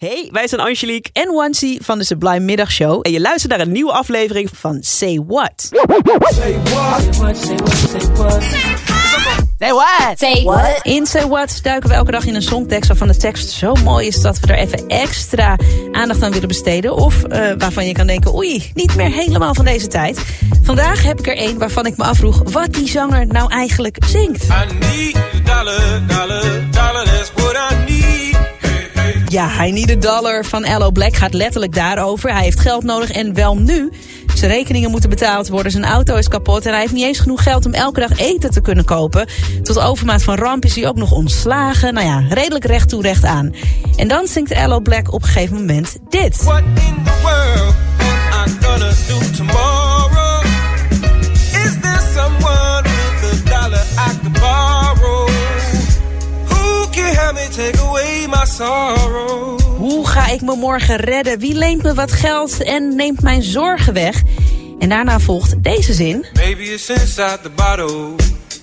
Hey, wij zijn Angelique en Wansi van de Sublime Middagshow. en je luistert naar een nieuwe aflevering Van Say What. Say what? Say what? In Say What duiken we elke dag in een songtekst waarvan de tekst zo mooi is dat we er even extra aandacht aan willen besteden. Of eh, waarvan je kan denken, oei, niet meer helemaal van deze tijd. Vandaag heb ik er één waarvan ik me afvroeg wat die zanger nou eigenlijk zingt. I need dollar, dollar, dollar, Ja, I Need a Dollar van Allo Black gaat letterlijk daarover. Hij heeft geld nodig en wel nu. Zijn rekeningen moeten betaald worden, zijn auto is kapot... en hij heeft niet eens genoeg geld om elke dag eten te kunnen kopen. Tot overmaat van ramp is hij ook nog ontslagen. Nou ja, redelijk recht toe, recht aan. En dan zingt Allo Black op een gegeven moment dit. What in the world am I gonna do tomorrow? Is there someone with a dollar I could borrow? Who can help me take away? Hoe ga ik me morgen redden? Wie leent me wat geld en neemt mijn zorgen weg? En daarna volgt deze zin. Maybe it's inside the bottle.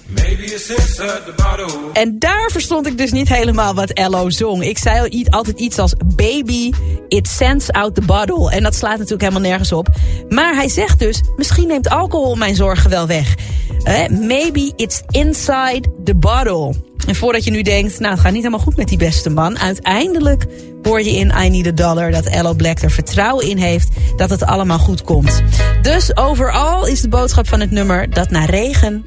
Maybe it's inside the bottle. En daar verstond ik dus niet helemaal wat Ello zong. Ik zei altijd iets als baby, it sends out the bottle. En dat slaat natuurlijk helemaal nergens op. Maar hij zegt dus, misschien neemt alcohol mijn zorgen wel weg. Eh, maybe it's inside the bottle. En voordat je nu denkt, nou het gaat niet helemaal goed met die beste man. Uiteindelijk hoor je in I Need a Dollar dat Ello Black er vertrouwen in heeft dat het allemaal goed komt. Dus overal is de boodschap van het nummer dat na regen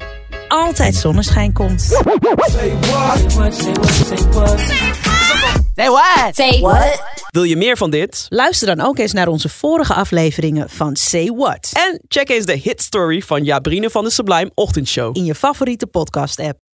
altijd zonneschijn komt. Say what? Say what? Wil je meer van dit? Luister dan ook eens naar onze vorige afleveringen van Say What. En check eens de hit story van Jabrine van de Sublime Ochtendshow. In je favoriete podcast app.